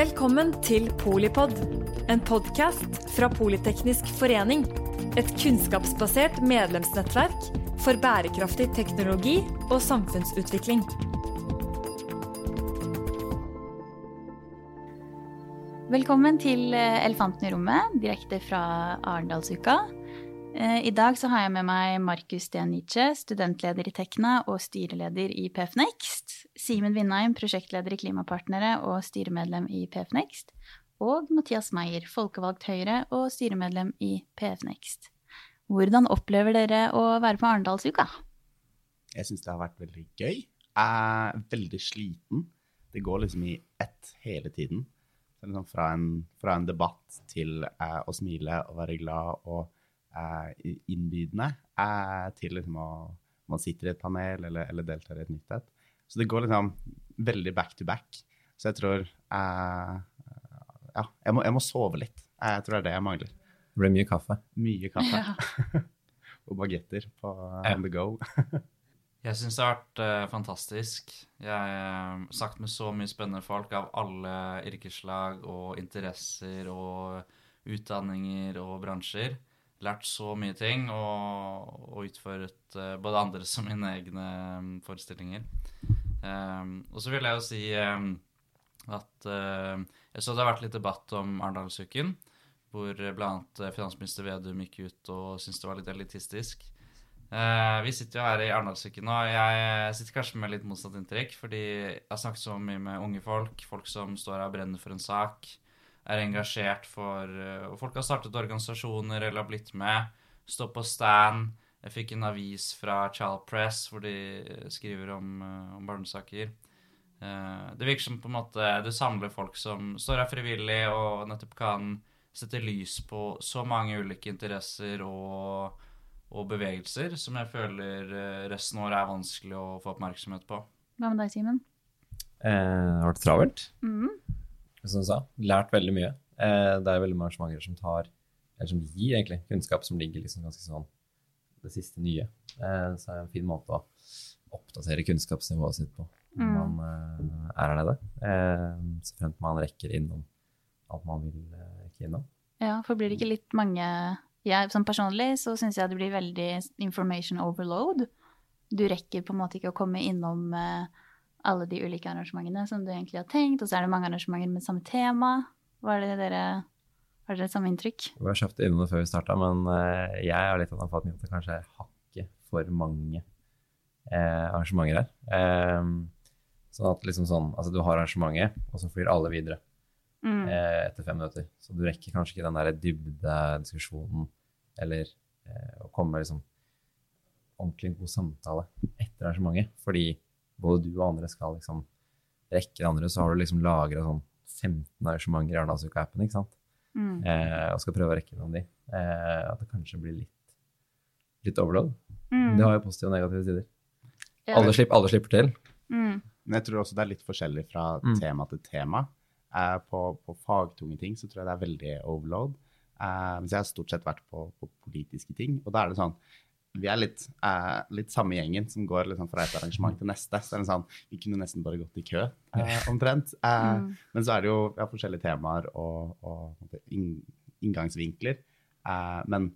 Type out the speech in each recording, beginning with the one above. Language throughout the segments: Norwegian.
Velkommen til Polipod, en podkast fra Politeknisk forening. Et kunnskapsbasert medlemsnettverk for bærekraftig teknologi og samfunnsutvikling. Velkommen til eh, Elefanten i rommet, direkte fra Arendalsuka. Eh, I dag så har jeg med meg Markus Steen Nietzsche, studentleder i Tekna og styreleder i PF Next. Simen Vindheim, prosjektleder i Klimapartnere og styremedlem i PF Next. Og Mathias Meyer, folkevalgt Høyre og styremedlem i PF Next. Hvordan opplever dere å være på Arendalsuka? Jeg syns det har vært veldig gøy. Jeg er veldig sliten. Det går liksom i ett hele tiden. Liksom fra, en, fra en debatt til eh, å smile og være glad og eh, innbydende, eh, til liksom å man sitter i et panel eller, eller deltar i et nytt et. Så det går liksom veldig back to back. Så jeg tror eh, Ja, jeg må, jeg må sove litt. Jeg tror det er det jeg mangler. Det blir mye kaffe. Mye kaffe. og bagetter på Ja. on the go. Jeg syns det har vært eh, fantastisk. Jeg har sagt med så mye spennende folk av alle yrkeslag og interesser og utdanninger og bransjer. Lært så mye ting og, og utført uh, både andre som mine egne forestillinger. Um, og så vil jeg jo si um, at eh, jeg så det har vært litt debatt om Arendalsuken, hvor bl.a. finansminister Vedum gikk ut og syntes det var litt elitistisk. Eh, vi sitter jo her i Arendalsuken nå, og jeg sitter kanskje med litt motsatt inntrykk, fordi jeg har snakket så mye med unge folk, folk som står her og brenner for en sak, er engasjert for eh, Og folk har startet organisasjoner eller har blitt med, står på stand. Jeg fikk en avis fra Child Press hvor de skriver om, eh, om barnesaker. Eh, det virker som på en måte du samler folk som står her frivillig og nettopp kan sette lys på så mange ulike interesser og og bevegelser som jeg føler eh, resten av året er vanskelig å få oppmerksomhet på. Hva med deg, Simen? Eh, det har vært travelt, Mm. som du sa. Lært veldig mye. Eh, det er veldig mange arrangementer som tar, eller som gir egentlig, kunnskap som ligger liksom ganske sånn det siste nye. Eh, så er det en fin måte å oppdatere kunnskapsnivået sitt på når Mm. man eh, er her nede. Eh, så fremt man rekker innom alt man vil eh, rekke innom. Ja, for blir det ikke litt mange jeg, Som personlig så syns jeg det blir veldig information overload. Du rekker på en måte ikke å komme innom eh, alle de ulike arrangementene som du egentlig har tenkt, og så er det mange arrangementer med samme tema. Hva er det dere Har dere samme inntrykk? Vi var kjapt innom det før vi starta, men eh, jeg har litt av den oppfatningen at det kanskje er hakket for mange eh, arrangementer her. Eh, sånn at liksom sånn, altså du har arrangementet, og så flyr alle videre Mm. eh, etter fem minutter. Så du rekker kanskje ikke den der dybdediskusjonen eller eh, å komme med liksom ordentlig god samtale etter arrangementet. Fordi både du og andre skal liksom rekke det andre, så har du liksom lagra sånn 15 arrangementer i Arendalsuka-appen, ikke sant? Mm. eh, og skal prøve å rekke innom de. Eh, at det kanskje blir litt, litt overload. Mm. Det har jo positive og negative sider. Ja. Alle, slipper, alle slipper til. Mm. Men jeg tror også det er litt forskjellig fra Mm. tema til tema. Eh, på, på fagtunge ting så tror jeg det er veldig overload. Eh, mens jeg har stort sett vært på, på politiske ting. Og da er det sånn Vi er litt, eh, litt samme gjengen som går liksom fra et arrangement til neste. Så sånn, Vi kunne nesten bare gått i kø, eh, omtrent. Eh, Mm. Men så er det jo ja, forskjellige temaer og, og inngangsvinkler. Eh, men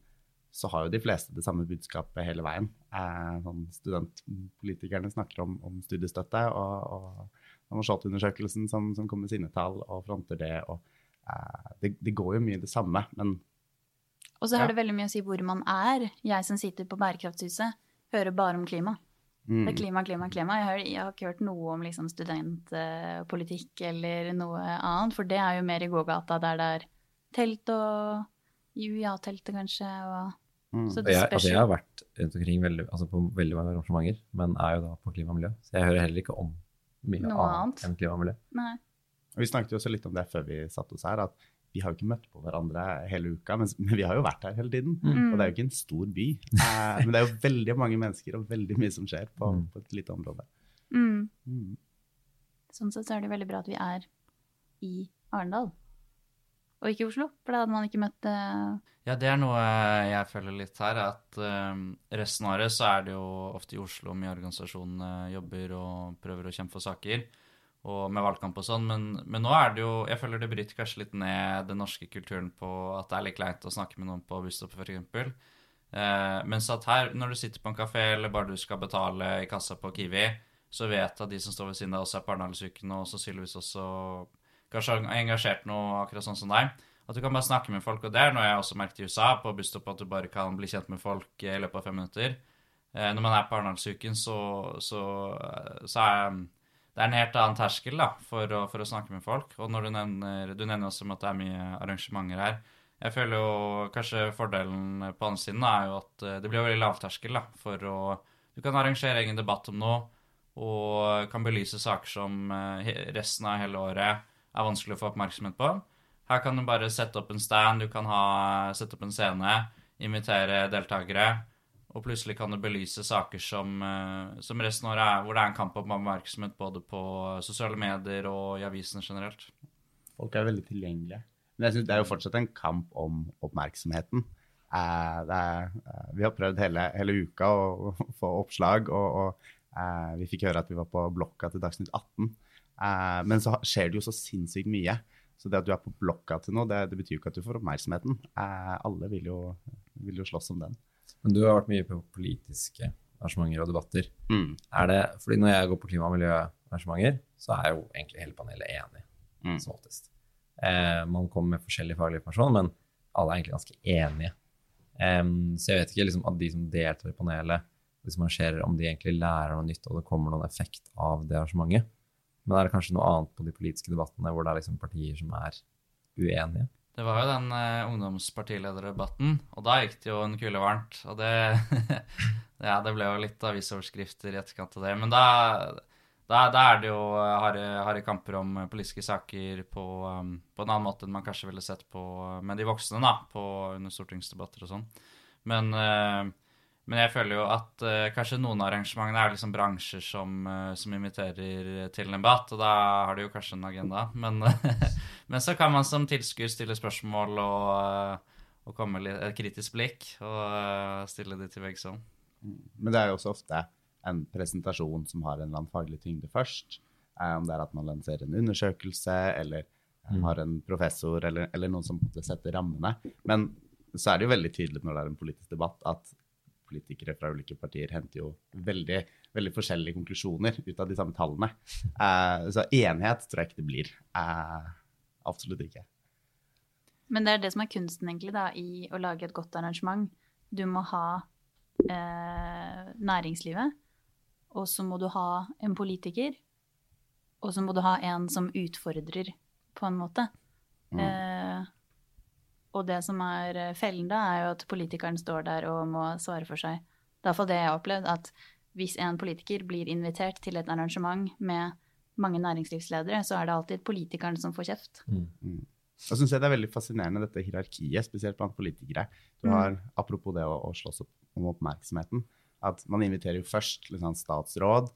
så har jo de fleste det samme budskapet hele veien. Eh, sånn studentpolitikerne snakker om, om studiestøtte og, og Shot-undersøkelsen som, som kommer med sine tall og fronter det. og eh, det, det går jo mye det samme, men Og så har Ja. det veldig mye å si hvor man er. Jeg som sitter på Bærekraftshuset, hører bare om klima. mm, Det er klima, klima, klima. Jeg har, jeg har ikke hørt noe om liksom studentpolitikk eller noe annet, for det er jo mer i gågata der det er telt og UiA-teltet kanskje, og mm. så det jeg, altså jeg har vært rundt omkring veldig, altså på veldig mange arrangementer, men er jo da på klima og miljø. Så jeg hører heller ikke om mye Noe annet annet. enn klima og miljø. Nei. Vi snakket jo også litt om det før vi satte oss her, at vi har jo ikke møtt på hverandre hele uka, men, men vi har jo vært her hele tiden. Mm. Og det er jo ikke en stor by, eh, men det er jo veldig mange mennesker og veldig mye som skjer på, Mm. på et lite område. Mm. Mm. Sånn sett så er det veldig bra at vi er i Arendal, og ikke i Oslo, for da hadde man ikke møtt eh, Ja, det er noe jeg føler litt her, at eh, resten av året så er det jo ofte i Oslo mye organisasjonene jobber og prøver å kjempe for saker. Og med valgkamp og sånn, men, men nå er det jo Jeg føler det bryter kanskje litt ned den norske kulturen på at det er litt kleint å snakke med noen på busstoppet, f.eks. Eh, mens at her, når du sitter på en kafé eller bare du skal betale i kassa på Kiwi, så vet at de som står ved siden av også er på Arendalsuken og sannsynligvis også kanskje har engasjert noe akkurat sånn som deg. At du kan bare snakke med folk. Og det er noe jeg også merket i USA, på busstopp, at du bare kan bli kjent med folk i løpet av fem minutter. Eh, når man er på Arendalsuken, så, så, så er det er en helt annen terskel da, for å, for å snakke med folk. Og når du nevner, du nevner også at det er mye arrangementer her. Jeg føler jo kanskje fordelen på andre siden er jo at eh, det blir veldig lavterskel. da, for å, Du kan arrangere egen debatt om noe, og kan belyse saker som eh, resten av hele året er vanskelig å få oppmerksomhet på. Her kan du bare sette opp en stand, du kan ha, sette opp en scene, invitere deltakere. Og plutselig kan det belyse saker som, eh, som resten av året er, hvor det er en kamp om oppmerksomhet både på sosiale medier og i avisene generelt. Folk er veldig tilgjengelige. Men jeg synes det er jo fortsatt en kamp om oppmerksomheten. Eh, er, eh, vi har prøvd hele, hele uka å, få oppslag, og, og vi fikk høre at vi var på blokka til Dagsnytt 18. Eh, men så skjer det jo så sinnssykt mye. Så det at du er på blokka til noe, det, det betyr jo ikke at du får oppmerksomheten. Alle vil jo, vil jo slåss om den. Men du har vært mye på politiske arrangementer og debatter. Mm. Er det, fordi når jeg går på klima- og miljøarrangementer, så er jo egentlig hele panelet enig, Mm. som oftest. Eh, man kommer med forskjellig faglig informasjon, men alle er egentlig ganske enige. Em, så jeg vet ikke liksom, at de som deltar i panelet, hvis man arrangerer, om de egentlig lærer noe nytt, og det kommer noen effekt av det arrangementet. Men er det kanskje noe annet på de politiske debattene hvor det er liksom partier som er uenige? Det var jo den uh, ungdomspartilederdebatten, og da gikk det jo en kule varmt. Og det Ja, det ble jo litt avisoverskrifter i etterkant av det. Men da, da, da er det jo eh, harde, harde kamper om politiske saker på, um, på en annen måte enn man kanskje ville sett på med de voksne, da, på, under stortingsdebatter og sånn. Men, eh, men jeg føler jo at uh, kanskje noen av arrangementene er liksom bransjer som, uh, som inviterer til en debatt, og da har de jo kanskje en agenda. Men, men så kan man som tilskuer stille spørsmål og, eh, og komme med et kritisk blikk og stille de til veggs om. Men det er jo også ofte en presentasjon som har en eller annen faglig tyngde først. Eh, om det er at man lanserer en undersøkelse, eller Mm. har en professor, eller, eller noen som setter rammene. Men så er det jo veldig tydelig når det er en politisk debatt, at politikere fra ulike partier henter jo veldig, veldig forskjellige konklusjoner ut av de samme tallene. Uh, så enighet tror jeg ikke det blir. Uh, absolutt ikke. Men det er det som er kunsten egentlig da, i å lage et godt arrangement. Du må ha uh, næringslivet, og så må du ha en politiker, og så må du ha en som utfordrer, på en måte. Mm. Og det som er eh, fellen da, er jo at politikeren står der og må svare for seg. Det er iallfall det jeg har opplevd, at hvis en politiker blir invitert til et arrangement med mange næringslivsledere, så er det alltid politikeren som får kjeft. Mm. synes jeg det er veldig fascinerende, dette hierarkiet, spesielt blant politikere. Du Mm. Apropos det å, å slåss opp om oppmerksomheten, at man inviterer jo først liksom, statsråd,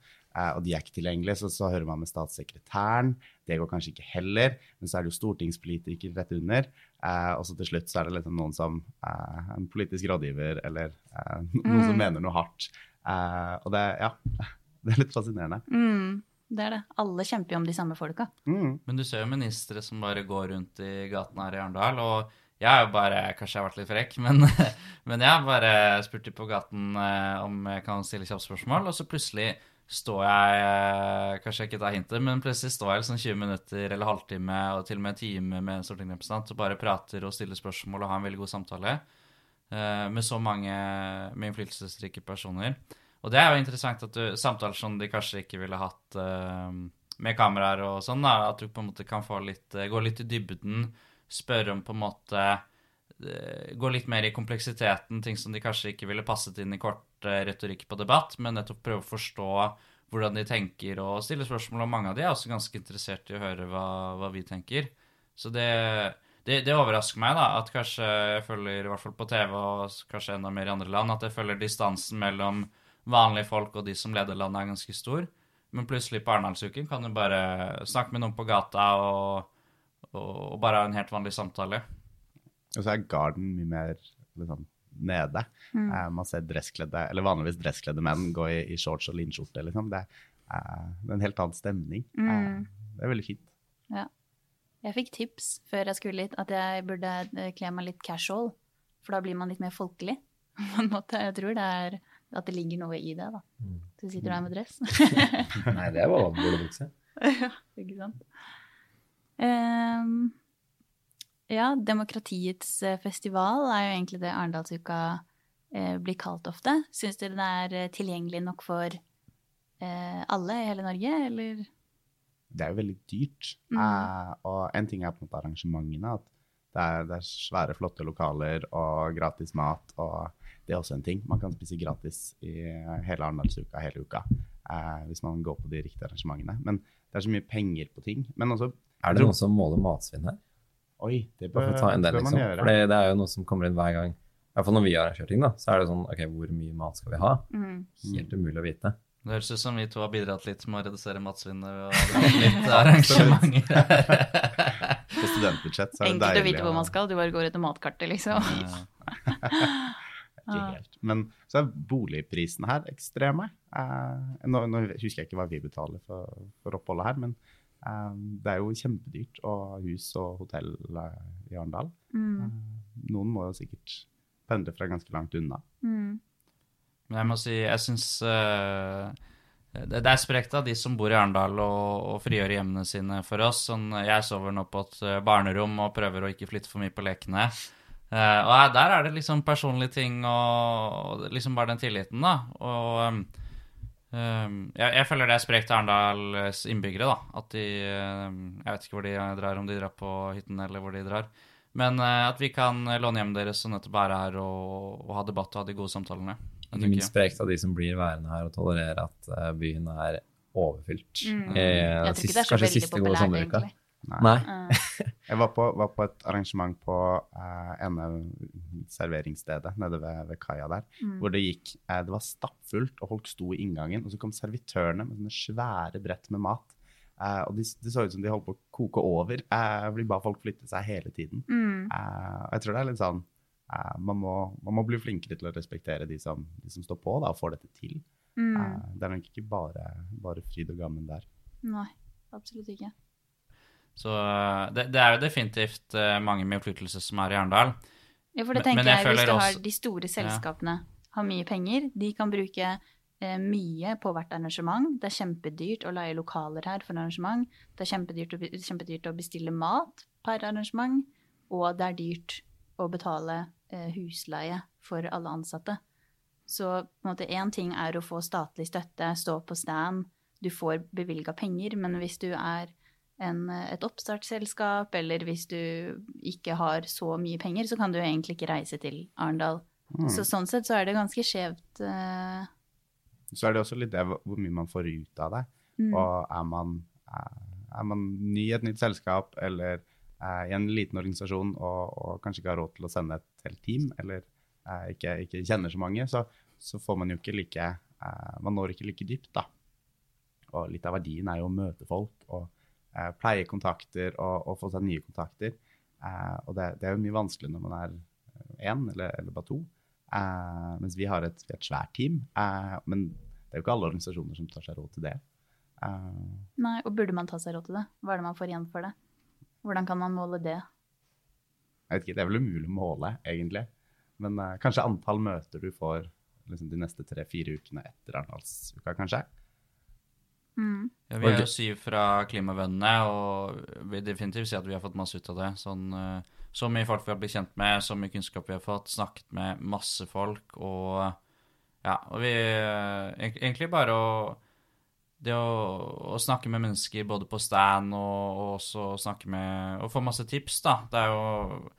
og de er ikke tilgjengelige, så, så hører man med statssekretæren. Det går kanskje ikke heller, men så er det jo stortingspolitiker rett under. Eh, og så til slutt så er det liksom noen som eh, en politisk rådgiver, eller eh, noen som Mm. mener noe hardt. Eh, og det, ja, det er litt fascinerende. Mm, det er det. Alle kjemper jo om de samme folka. Mm. Men du ser jo ministre som bare går rundt i gaten her i Arendal, og jeg har jo bare Kanskje jeg har vært litt frekk, men, men jeg bare spurt på gaten eh, om jeg kan stille kjappe spørsmål, og så plutselig står jeg eh, Kanskje jeg ikke tar hintet, men plutselig står jeg liksom 20 minutter eller halvtime og til og med en time med en stortingsrepresentant og bare prater og stiller spørsmål og har en veldig god samtale eh, med så mange med innflytelsesrike personer. Og det er jo interessant at du samtaler som de kanskje ikke ville hatt eh, med kameraer og sånn, at du på en måte kan litt, gå litt i dybden, spørre om på en måte eh, Gå litt mer i kompleksiteten, ting som de kanskje ikke ville passet inn i kort eh, retorikk på debatt, men nettopp prøve å forstå hvordan de tenker og stille spørsmål. Og mange av de er også ganske interessert i å høre hva, hva vi tenker. Så det, det, det overrasker meg, da, at kanskje jeg følger, i hvert fall på TV og kanskje enda mer i andre land, at jeg følger distansen mellom vanlige folk og de som leder landet, er ganske stor. Men plutselig på Arendalsuken kan du bare snakke med noen på gata og, og, og bare ha en helt vanlig samtale. Og så er garden mye mer liksom, nede. Mm. Eh, man ser dresskledde, eller vanligvis dresskledde menn gå i, i shorts og linskjorte. Liksom. Det, eh, det er en helt annen stemning. Mm. Eh, det er veldig fint. Jeg fikk tips før jeg skulle hit at jeg burde kle meg litt casual, for da blir man litt mer folkelig. På en måte. Jeg tror det er at det ligger noe i det, da. Mm. Så sitter du her med dress. Nei, det er bare bolebukse. ja, ikke sant. Ehm, ja, demokratiets eh, festival er jo egentlig det Arendalsuka eh, blir kalt ofte. Syns dere den er eh, tilgjengelig nok for eh, alle i hele Norge, eller? Det er jo veldig dyrt. Mm. Eh, og en ting er på en måte arrangementene. at det er, det er svære, flotte lokaler og gratis mat. og Det er også en ting. Man kan spise gratis i hele Arendalsuka hele uka. Eh, hvis man går på de riktige arrangementene. Men det er så mye penger på ting. Men også Er det noen som måler matsvinn her? Oi, det bør, ta en del, bør man liksom. gjøre. For det, det er jo noe som kommer inn hver gang. I hvert fall når vi arrangerer ting, da, så er det sånn OK, hvor mye mat skal vi ha? Mm. Helt umulig å vite. Det høres ut som vi to har bidratt litt med å redusere matsvinnet ved å ha litt arrangementer her. På studentbudsjett så er det Enkelt å vite hvor man skal. Du bare går etter matkartet, liksom. Ikke helt. Men så er boligprisene her ekstreme. Eh, nå, nå husker jeg ikke hva vi betaler for, for oppholdet her, men eh, det er jo kjempedyrt å ha hus og hotell eh, i Arendal. Mm. Eh, noen må jo sikkert pendle fra ganske langt unna. Mm. Men jeg må si, jeg syns det, det er sprekt av de som bor i Arendal og, og frigjør hjemmene sine for oss. Sånn, jeg sover nå på et eh, barnerom og prøver å ikke flytte for mye på lekene. Uh, og der er det liksom personlige ting og, og liksom bare den tilliten, da. Og um, um, jeg, jeg føler det er sprekt av Arendals innbyggere, da. At de um, Jeg vet ikke hvor de drar, om de drar på hytten eller hvor de drar. Men uh, at vi kan låne hjem deres og nettopp være her og, og ha debatt og ha de gode samtalene. en Ikke minst sprekt av de som blir værende her og tolererer at eh, byen er overfylt. Mm. Eh, Jeg tror ikke sist- det er så kanskje veldig siste gode populært, sommeruka. egentlig. Nei. Jeg var på, var på et arrangement på uh, ene serveringsstedet nede ved, ved kaia der, mm. hvor det gikk uh, Det var stappfullt, og folk sto i inngangen, og så kom servitørene med sånne svære brett med mat. Uh, og de, det så ut som de holdt på å koke over, uh, fordi bare folk flyttet seg hele tiden. Mm. Uh, og jeg tror det er litt sånn eh, man, må, man må bli flinkere til å respektere de som, de som står på da, og får dette til. Mm. Eh, det er nok ikke bare, bare fryd og gammen der. Nei, absolutt ikke. Så eh, det, det er jo definitivt eh, mange med innflytelse som er i Arendal. Ja, for det tenker men jeg jeg, hvis du har de store selskapene har mye penger, de kan bruke eh, mye på hvert arrangement. Det er kjempedyrt å leie lokaler her for arrangement. Det er kjempedyrt å, kjempedyrt å bestille mat per arrangement. Og det er dyrt å betale eh, husleie for alle ansatte. Så på en måte én ting er å få statlig støtte, stå på stand, du får bevilga penger, men hvis du er en, eh, et oppstartsselskap, eller hvis du ikke har så mye penger, så kan du egentlig ikke reise til Arendal. Mm. Så sånn sett så er det ganske skjevt. Uh... Så er det også litt det hvor mye man får ut av det. mm. Og er man, eh, er man ny i et nytt selskap eller i en liten organisasjon og, og kanskje ikke har råd til å sende et helt team, eller uh, ikke, ikke kjenner så mange, så, så får man jo ikke like uh, Man når ikke like dypt, da. Og litt av verdien er jo å møte folk og eh, pleie kontakter og, og få seg nye kontakter. Eh, og det, det er jo mye vanskelig når man er én eller, eller bare to. Eh, mens vi har et, et svært team. Eh, men det er jo ikke alle organisasjoner som tar seg råd til det. Eh, Nei, og burde man ta seg råd til det? Hva er det man får igjen for det? Hvordan kan man måle det? jeg vet ikke, Det er vel umulig å måle, egentlig. Men eh, kanskje antall møter du får liksom, de neste tre-fire ukene etter Arendalsuka, kanskje. Mm. Ja, vi er jo syv fra Klimavennene, og vil definitivt si at vi har fått masse ut av det. Sånn, eh, så mye folk vi har blitt kjent med, så mye kunnskap vi har fått, snakket med masse folk, og ja, og vi eh, Egentlig bare å det å, å snakke med mennesker både på stand og, og også snakke med Og få masse tips, da. Det er jo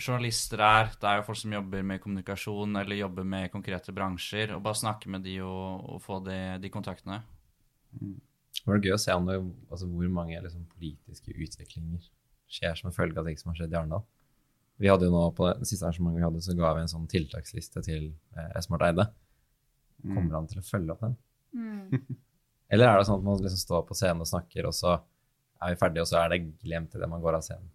journalister her, det er jo folk som jobber med kommunikasjon eller jobber med konkrete bransjer. Og bare snakke med de og, og få de, de kontaktene. Det var gøy å se om det, altså, hvor mange liksom, politiske utviklinger skjer som en følge av ting som har skjedd i Arendal. Vi hadde jo nå På det siste arrangementet vi hadde, så ga vi en sånn tiltaksliste til eh, Eide. Mm. Kommer han til å følge opp den? Mm. Eller er det sånn at man liksom står på scenen og snakker, og så er vi ferdige, og så er det glemt idet man går av scenen?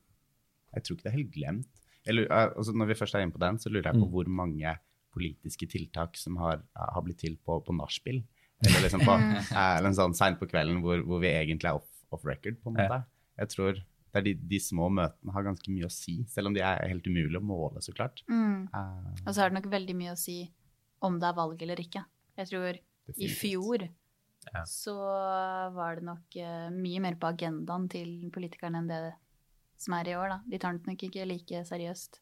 Jeg tror ikke det er helt glemt. Lurer, eh, altså når vi først er inne på den, så lurer jeg på Mm. hvor mange politiske tiltak som har, har blitt til på, på nachspiel. Eller liksom på eh, eller en sånn seint på kvelden hvor, hvor vi egentlig er off, off record, på en måte. Jeg tror det er de, de små møtene har ganske mye å si, selv om de er helt umulige å måle, så klart. Mm. Eh, Og så har det nok veldig mye å si om det er valg eller ikke. Jeg tror i fjor Ja. så var det nok uh, mye mer på agendaen til politikerne enn det som er i år, da. De tar det nok ikke like seriøst.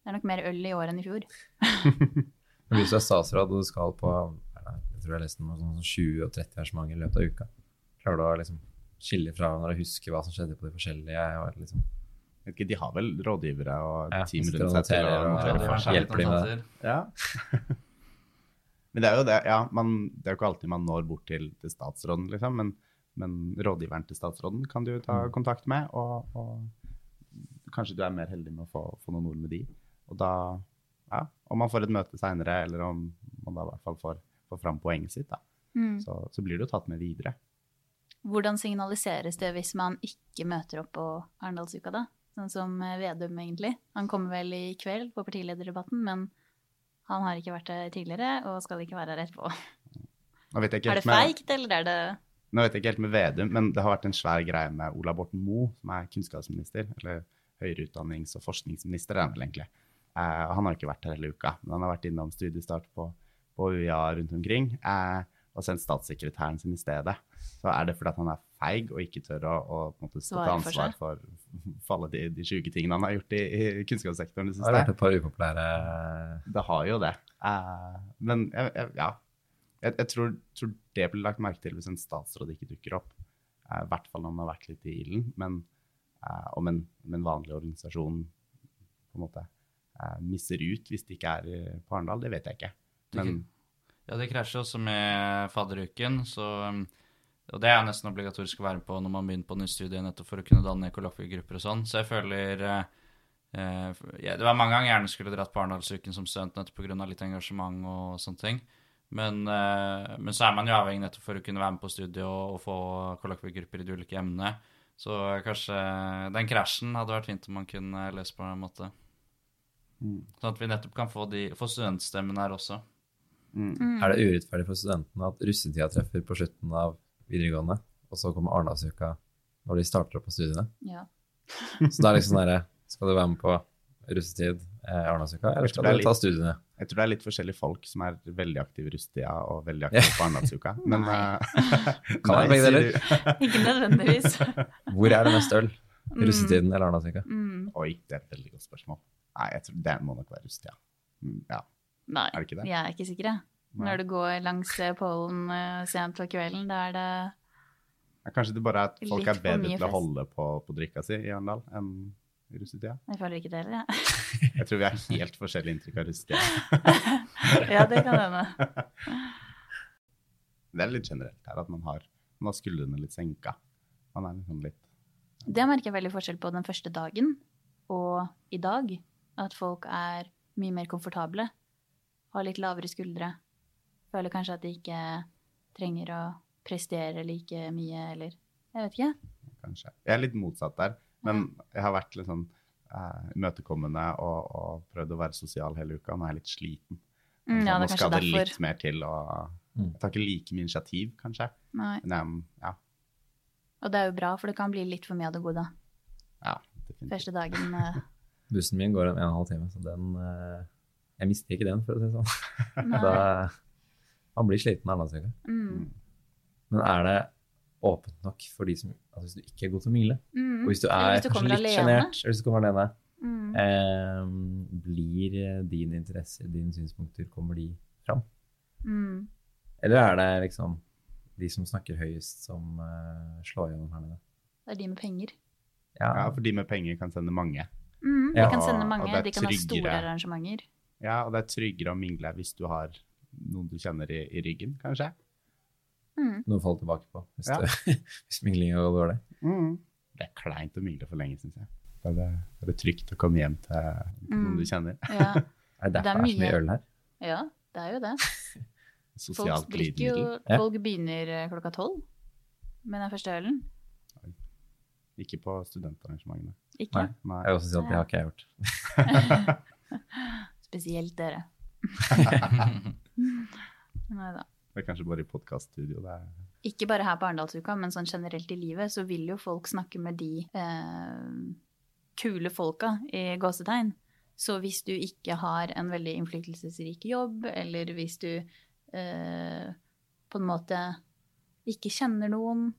Det er nok mer øl i år enn i fjor. Hvis du er statsråd og du skal på tror jeg leste noe sånn 20 og 30 arrangementer i løpet av uka, klarer du å liksom skille fra hverandre og huske hva som skjedde på de forskjellige? Og liksom, Vet ikke, de har vel rådgivere og Ja, team rundt seg til å notere for seg. hjelper de med det? Ja. men det er jo det, ja, man, det er jo ikke alltid man når bort til, til statsråden, liksom, men, men rådgiveren til statsråden kan du ta Mm. kontakt med, og, og kanskje du er mer heldig med å få, få noen ord med de. Og da, ja, om man får et møte seinere, eller om man da i hvert fall får, får fram poenget sitt, da, Mm. så, så blir det jo tatt med videre. Hvordan signaliseres det hvis man ikke møter opp på Arendalsuka, da? Sånn som eh, Vedum, egentlig. Han kommer vel i kveld på partilederdebatten, men han har ikke vært der tidligere og skal ikke være her etterpå. Er det med- feigt, eller er det Nå vet jeg ikke helt med Vedum, men det har vært en svær greie med Ola Borten Moe, som er kunnskapsminister, eller høyere utdannings- og forskningsminister, er han vel egentlig. Eh, han har ikke vært her hele uka, men han har vært innom studiestart på, på UiA rundt omkring, eh, og sendt statssekretæren sin i stedet. Så er det fordi at han er feig og ikke tør å, å på en måte stå til ansvar for, for alle de, de sjuke tingene han har gjort i, i kunnskapssektoren det det det har vært et par upopulære Det har jo det. Eh, men jeg, jeg, ja, jeg, jeg tror, tror det blir lagt merke til hvis en statsråd ikke dukker opp. Eh, I hvert fall når han har vært litt i ilden. Men eh, om, en, om en vanlig organisasjon på en måte eh, misser ut hvis de ikke er på Arendal, det vet jeg ikke. Men Ja, det krasjer også med fadderuken, så um, Og det er nesten obligatorisk å være med på når man begynner på nytt studie, nettopp for å kunne danne kollokviegrupper og sånn. Så jeg føler eh, eh, ja, Det var mange ganger jeg gjerne skulle dratt på Arendalsuken som student nettopp pga. litt engasjement og sånne ting. Men, eh, men så er man jo avhengig nettopp for å kunne være med på studiet og, og få kollokviegrupper i de ulike emnene. Så kanskje den krasjen hadde vært fint om man kunne lese på en måte. mm, Sånn at vi nettopp kan få, de, få studentstemmen her også. Mm. mm. Er det urettferdig for studentene at russetida treffer på slutten av videregående, og så kommer Arendalsuka når de starter opp på studiene? Ja. Så det er liksom sånn derre Skal du være med på russetid, eh, Arendalsuka, eller skal du ta studiene? Jeg tror det er litt forskjellige folk som er veldig aktive i russetida og veldig aktive på Arendalsuka. Men eh, Kan være nei, begge deler. Ikke nødvendigvis. Hvor er det mest øl? Russetiden eller Arendalsuka? Mm. Oi, det er et veldig godt spørsmål. Nei, jeg tror det må nok være russetida. Mm, Ja, Nei, er det ikke det? vi er ikke sikre. Nei. Når du går langs Polen pollen eh, sent på kvelden, da er det Ja, Kanskje det bare er at folk er bedre til å holde på, på drikka si i Arendal enn i russetida. Jeg føler ikke det heller, jeg. Jeg tror vi har helt forskjellig inntrykk av russetida. Ja, det kan hende. Det er litt generelt her at man har, man har skuldrene litt senka. Man er liksom litt Det merker jeg veldig forskjell på den første dagen og i dag. At folk er mye mer komfortable. Har litt lavere skuldre. Føler kanskje at de ikke trenger å prestere like mye, eller Jeg vet ikke. kanskje Jeg er litt motsatt der, men jeg har vært litt sånn imøtekommende uh, og, og prøvd å være sosial hele uka. Nå er jeg litt sliten. Mm, ja, det nå skal det derfor. litt mer til å Mm. Jeg tar ikke like mye initiativ, kanskje. Nei. Men jeg, ja, Og det er jo bra, for det kan bli litt for mye av det gode. ja, definitivt. Første dagen Uh... Bussen min går en en og en halv time, så den eh, Jeg mister ikke den, for å si det sånn. Da, han blir sliten av Arendalsuka. Mm. Men er det åpent nok for de som altså Hvis du ikke er god til å mile, Mm. og hvis du er hvis du litt sjenert, eller hvis du kommer alene, Mm. eh, blir din interesse, dine synspunkter, kommer de fram? Mm. Eller er det liksom de som snakker høyest, som uh, slår gjennom her nede? Det er de med penger. Ja, for de med penger kan sende mange. Mm, Ja, de kan sende mange, det er de kan ha store arrangementer. Ja, og det er tryggere å mingle hvis du har noen du kjenner i, i ryggen, kanskje. Mm. Noe å falle tilbake på hvis, Ja. det, hvis minglinga går dårlig. Det er kleint å mingle for lenge, syns jeg. Da er det, er det trygt å komme hjem til noen Mm. du kjenner. Ja. Er det Det er derfor det er så mye øl her? ja, det er jo det. Sosialt Folk drikker jo. Ja. Folk begynner eh, klokka tolv med den første ølen. Ikke på studentarrangementene. Ikke? Nei. Nei. Jeg vil også si at det har ikke jeg gjort. Spesielt dere. Nei da. Det er kanskje bare i podkaststudio. Det er Ikke bare her på Arendalsuka, men sånn generelt i livet, så vil jo folk snakke med de eh, kule folka i gåsetegn. Så hvis du ikke har en veldig innflytelsesrik jobb, eller hvis du eh, på en måte ikke kjenner noen,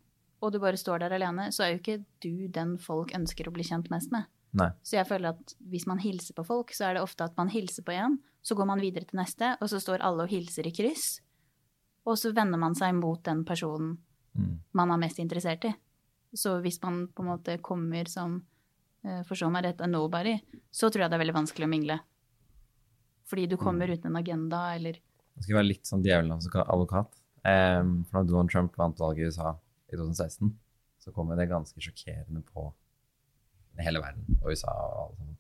og du bare står der alene, så er jo ikke du den folk ønsker å bli kjent mest med. Nei. Så jeg føler at hvis man hilser på folk, så er det ofte at man hilser på en, så går man videre til neste, og så står alle og hilser i kryss. Og så vender man seg mot den personen Mm. man er mest interessert i. Så hvis man på en måte kommer som, for forstå meg rett, er nobody, så tror jeg det er veldig vanskelig å mingle. Fordi du kommer uten en agenda, eller Det skal være litt sånn djevelens advokat. Um, for da Donald Trump vant valget i USA i 2016, så kom det ganske sjokkerende på hele verden og USA og alle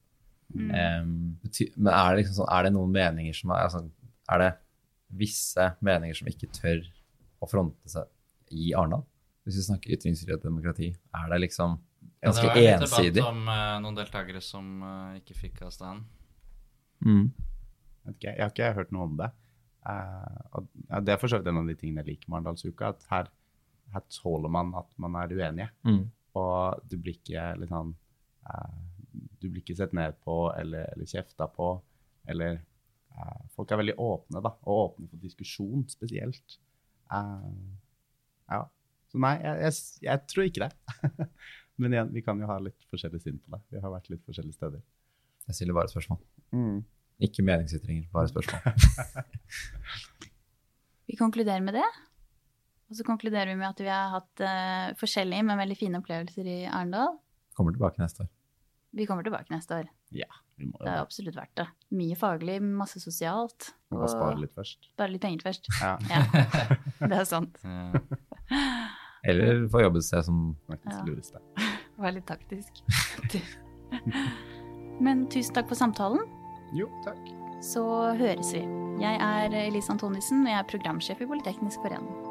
Mm. Um, men er det, liksom sånn, er det noen meninger som er, altså, er det visse meninger som ikke tør å fronte seg i Arendal? Hvis vi snakker ytringsfrihet og demokrati, er det liksom ganske Ja, det var ensidig? debatt om uh, noen deltakere som uh, ikke fikk av stand. Mm. Okay, Jeg har ikke hørt noe om det. Uh, og Det er for så vidt en av de tingene jeg liker med Arendalsuka. At her, her tåler man at man er uenige. Mm. Og du blir ikke litt sånn Du blir ikke sett ned på eller, eller kjefta på. Eller eh, Folk er veldig åpne, da. Og åpne for diskusjon spesielt. Eh, ja. Så nei, jeg, jeg, jeg tror ikke det. Men igjen, vi kan jo ha litt forskjellig syn på det. Vi har vært litt forskjellige steder. Jeg stiller bare spørsmål. Mm. Ikke meningsytringer, bare spørsmål. Vi konkluderer med det. Og så konkluderer vi med at vi har hatt uh, forskjellige, men veldig fine opplevelser i Arendal. Kommer tilbake neste år. Vi kommer tilbake neste år. Ja, vi må jo. Det er absolutt verdt det. Mye faglig, masse sosialt. må bare spare litt først. Spare litt penger først. Ja, Ja, det er sant. Ja. Eller få jobbe seg som faktisk Ja. Være litt taktisk. Men tusen takk for samtalen. Jo, takk. Så høres vi. Jeg er Elise Antonissen, og jeg er programsjef i Politeknisk forening.